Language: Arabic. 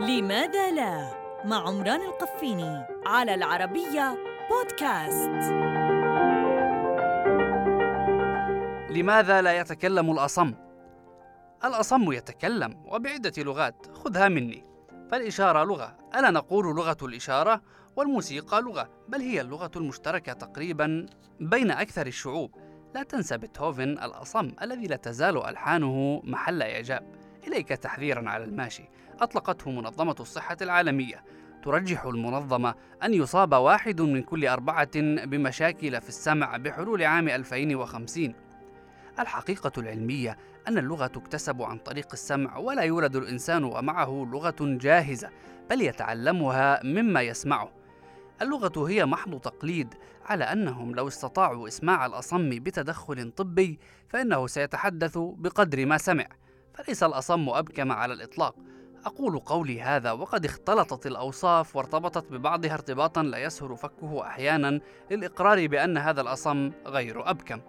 لماذا لا؟ مع عمران القفيني على العربية بودكاست. لماذا لا يتكلم الأصم؟ الأصم يتكلم وبعدة لغات. خذها مني. فالإشارة لغة. ألا نقول لغة الإشارة والموسيقى لغة بل هي اللغة المشتركة تقريبا بين أكثر الشعوب. لا تنسى بيتهوفن الأصم الذي لا تزال ألحانه محل إعجاب. إليك تحذيرا على الماشي أطلقته منظمة الصحة العالمية. ترجح المنظمة أن يصاب واحد من كل أربعة بمشاكل في السمع بحلول عام 2050 الحقيقة العلمية أن اللغة تكتسب عن طريق السمع ولا يولد الإنسان ومعه لغة جاهزة بل يتعلمها مما يسمعه. اللغة هي محض تقليد على أنهم لو استطاعوا إسماع الأصم بتدخل طبي فإنه سيتحدث بقدر ما سمع. فليس الأصم أبكم على الإطلاق. أقول قولي هذا وقد اختلطت الأوصاف وارتبطت ببعضها ارتباطا لا يسهل فكه أحيانا للإقرار بأن هذا الأصم غير أبكم.